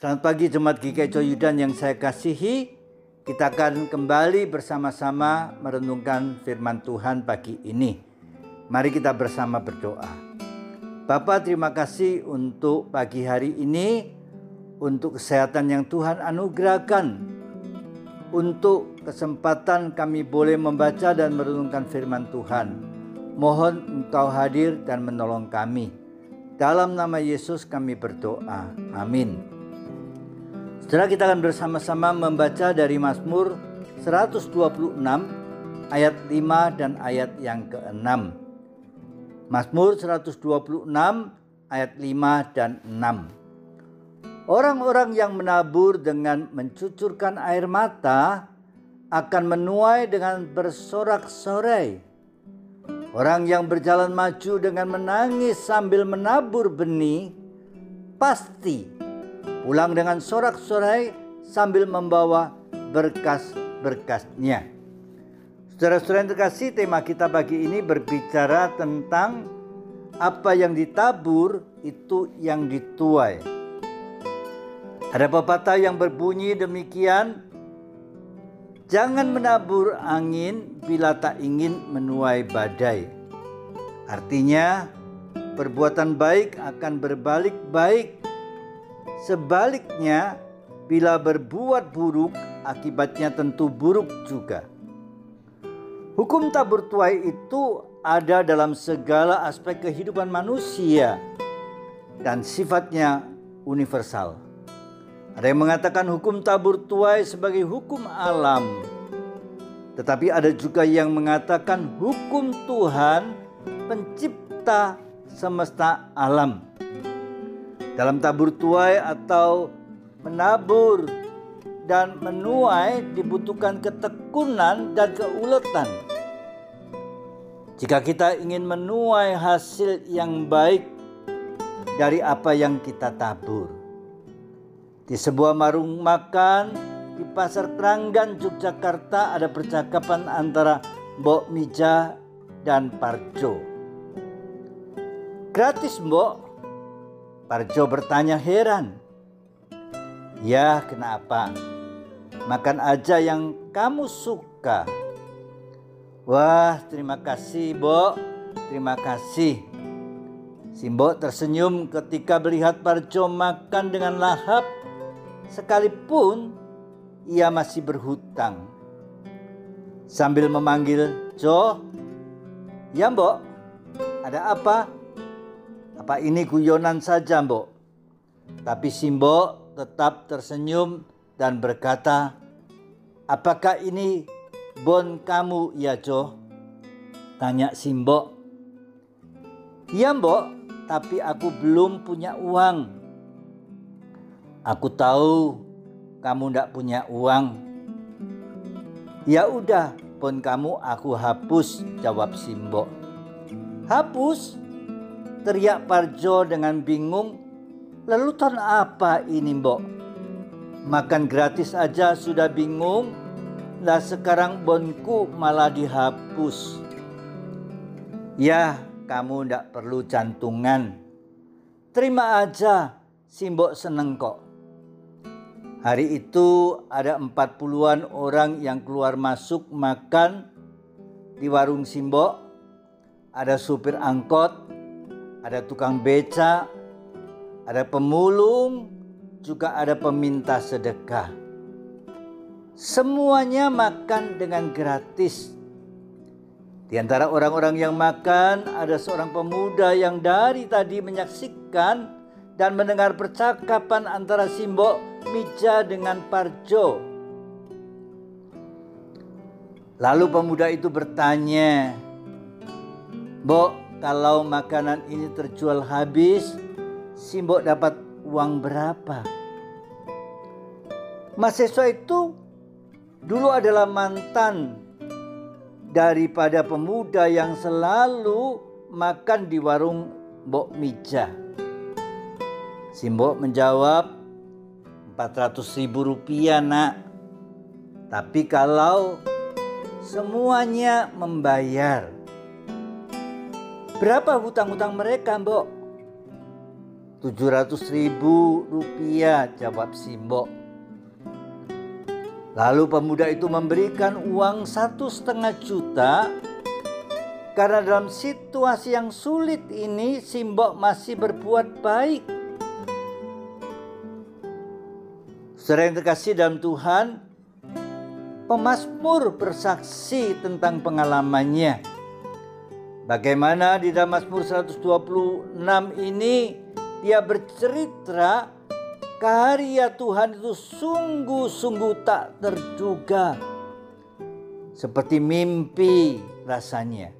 Selamat pagi Jemaat GKI Coyudan yang saya kasihi. Kita akan kembali bersama-sama merenungkan firman Tuhan pagi ini. Mari kita bersama berdoa. Bapak terima kasih untuk pagi hari ini, untuk kesehatan yang Tuhan anugerahkan, untuk kesempatan kami boleh membaca dan merenungkan firman Tuhan. Mohon engkau hadir dan menolong kami. Dalam nama Yesus kami berdoa. Amin. Saudara kita akan bersama-sama membaca dari Mazmur 126 ayat 5 dan ayat yang ke-6. Mazmur 126 ayat 5 dan 6. Orang-orang yang menabur dengan mencucurkan air mata akan menuai dengan bersorak-sorai. Orang yang berjalan maju dengan menangis sambil menabur benih pasti pulang dengan sorak-sorai sambil membawa berkas-berkasnya. Saudara-saudara yang terkasih, tema kita pagi ini berbicara tentang apa yang ditabur itu yang dituai. Ada pepatah yang berbunyi demikian, Jangan menabur angin bila tak ingin menuai badai. Artinya, perbuatan baik akan berbalik baik Sebaliknya, bila berbuat buruk, akibatnya tentu buruk juga. Hukum tabur tuai itu ada dalam segala aspek kehidupan manusia dan sifatnya universal. Ada yang mengatakan hukum tabur tuai sebagai hukum alam, tetapi ada juga yang mengatakan hukum Tuhan pencipta semesta alam dalam tabur tuai atau menabur dan menuai dibutuhkan ketekunan dan keuletan. Jika kita ingin menuai hasil yang baik dari apa yang kita tabur. Di sebuah warung makan di Pasar Keranggan Yogyakarta ada percakapan antara Mbok Mija dan Parjo. Gratis Mbok, Parjo bertanya heran. Ya kenapa? Makan aja yang kamu suka. Wah terima kasih Bo, terima kasih. Simbo tersenyum ketika melihat Parjo makan dengan lahap sekalipun ia masih berhutang. Sambil memanggil Jo, ya Mbok, ada apa? Apa ini guyonan saja, Mbok? Tapi Simbo tetap tersenyum dan berkata, Apakah ini bon kamu ya Jo? Tanya Simbo. Iya Mbok, tapi aku belum punya uang. Aku tahu kamu ndak punya uang. Ya udah, bon kamu aku hapus, jawab Simbo. Hapus? Teriak Parjo dengan bingung. Lalu tahun apa ini mbok? Makan gratis aja sudah bingung. Lah sekarang bonku malah dihapus. Ya kamu ndak perlu jantungan. Terima aja, Simbok seneng kok. Hari itu ada empat puluhan orang yang keluar masuk makan di warung Simbok. Ada supir angkot, ada tukang beca, ada pemulung, juga ada peminta sedekah. Semuanya makan dengan gratis. Di antara orang-orang yang makan, ada seorang pemuda yang dari tadi menyaksikan dan mendengar percakapan antara Simbo, Mija dengan Parjo. Lalu pemuda itu bertanya, Bo, kalau makanan ini terjual habis, Simbok dapat uang berapa? Mahasiswa itu dulu adalah mantan daripada pemuda yang selalu makan di warung Mbok Mija. Simbok menjawab 400 ribu rupiah nak. Tapi kalau semuanya membayar Berapa hutang-hutang mereka, Mbok? 700 ribu rupiah jawab Simbok. Lalu pemuda itu memberikan uang satu setengah juta karena dalam situasi yang sulit ini Simbok masih berbuat baik. Yang terkasih dalam Tuhan, pemazmur bersaksi tentang pengalamannya. Bagaimana di dalam Mazmur 126 ini dia bercerita karya Tuhan itu sungguh-sungguh tak terduga. Seperti mimpi rasanya.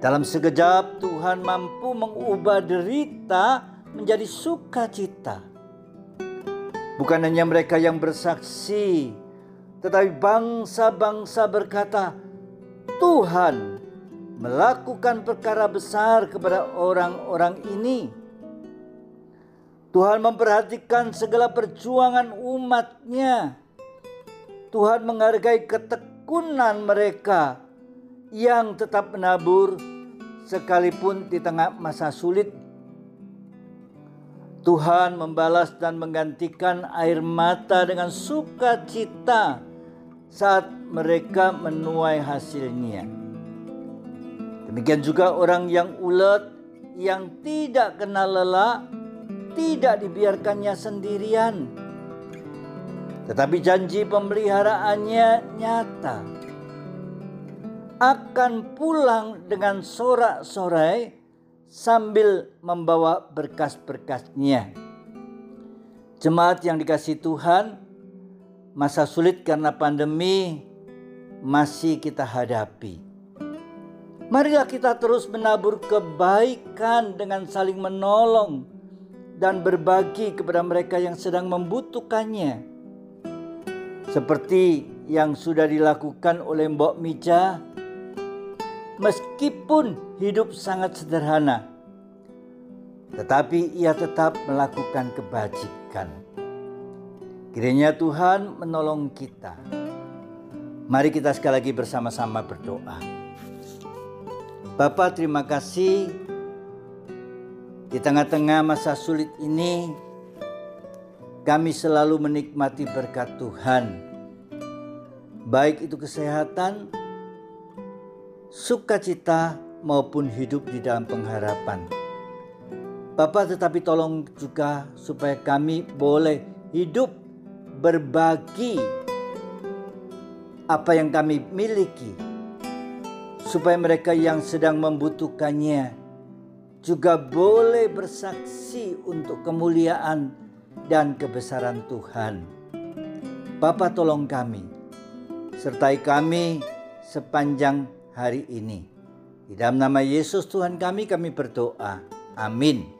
Dalam sekejap Tuhan mampu mengubah derita menjadi sukacita. Bukan hanya mereka yang bersaksi, tetapi bangsa-bangsa berkata, "Tuhan melakukan perkara besar kepada orang-orang ini." Tuhan memperhatikan segala perjuangan umatnya. Tuhan menghargai ketekunan mereka yang tetap menabur sekalipun di tengah masa sulit. Tuhan membalas dan menggantikan air mata dengan sukacita saat mereka menuai hasilnya. Demikian juga orang yang ulet, yang tidak kenal lelah, tidak dibiarkannya sendirian. Tetapi janji pemeliharaannya nyata. Akan pulang dengan sorak-sorai sambil membawa berkas-berkasnya. Jemaat yang dikasih Tuhan, masa sulit karena pandemi masih kita hadapi. Marilah kita terus menabur kebaikan dengan saling menolong dan berbagi kepada mereka yang sedang membutuhkannya. Seperti yang sudah dilakukan oleh Mbok Mija, meskipun hidup sangat sederhana, tetapi ia tetap melakukan kebajikan. Kiranya Tuhan menolong kita. Mari kita sekali lagi bersama-sama berdoa. Bapak terima kasih. Di tengah-tengah masa sulit ini, kami selalu menikmati berkat Tuhan, baik itu kesehatan, sukacita, maupun hidup di dalam pengharapan. Bapak, tetapi tolong juga supaya kami boleh hidup berbagi apa yang kami miliki, supaya mereka yang sedang membutuhkannya juga boleh bersaksi untuk kemuliaan dan kebesaran Tuhan. Bapa tolong kami, sertai kami sepanjang hari ini. Di dalam nama Yesus Tuhan kami, kami berdoa. Amin.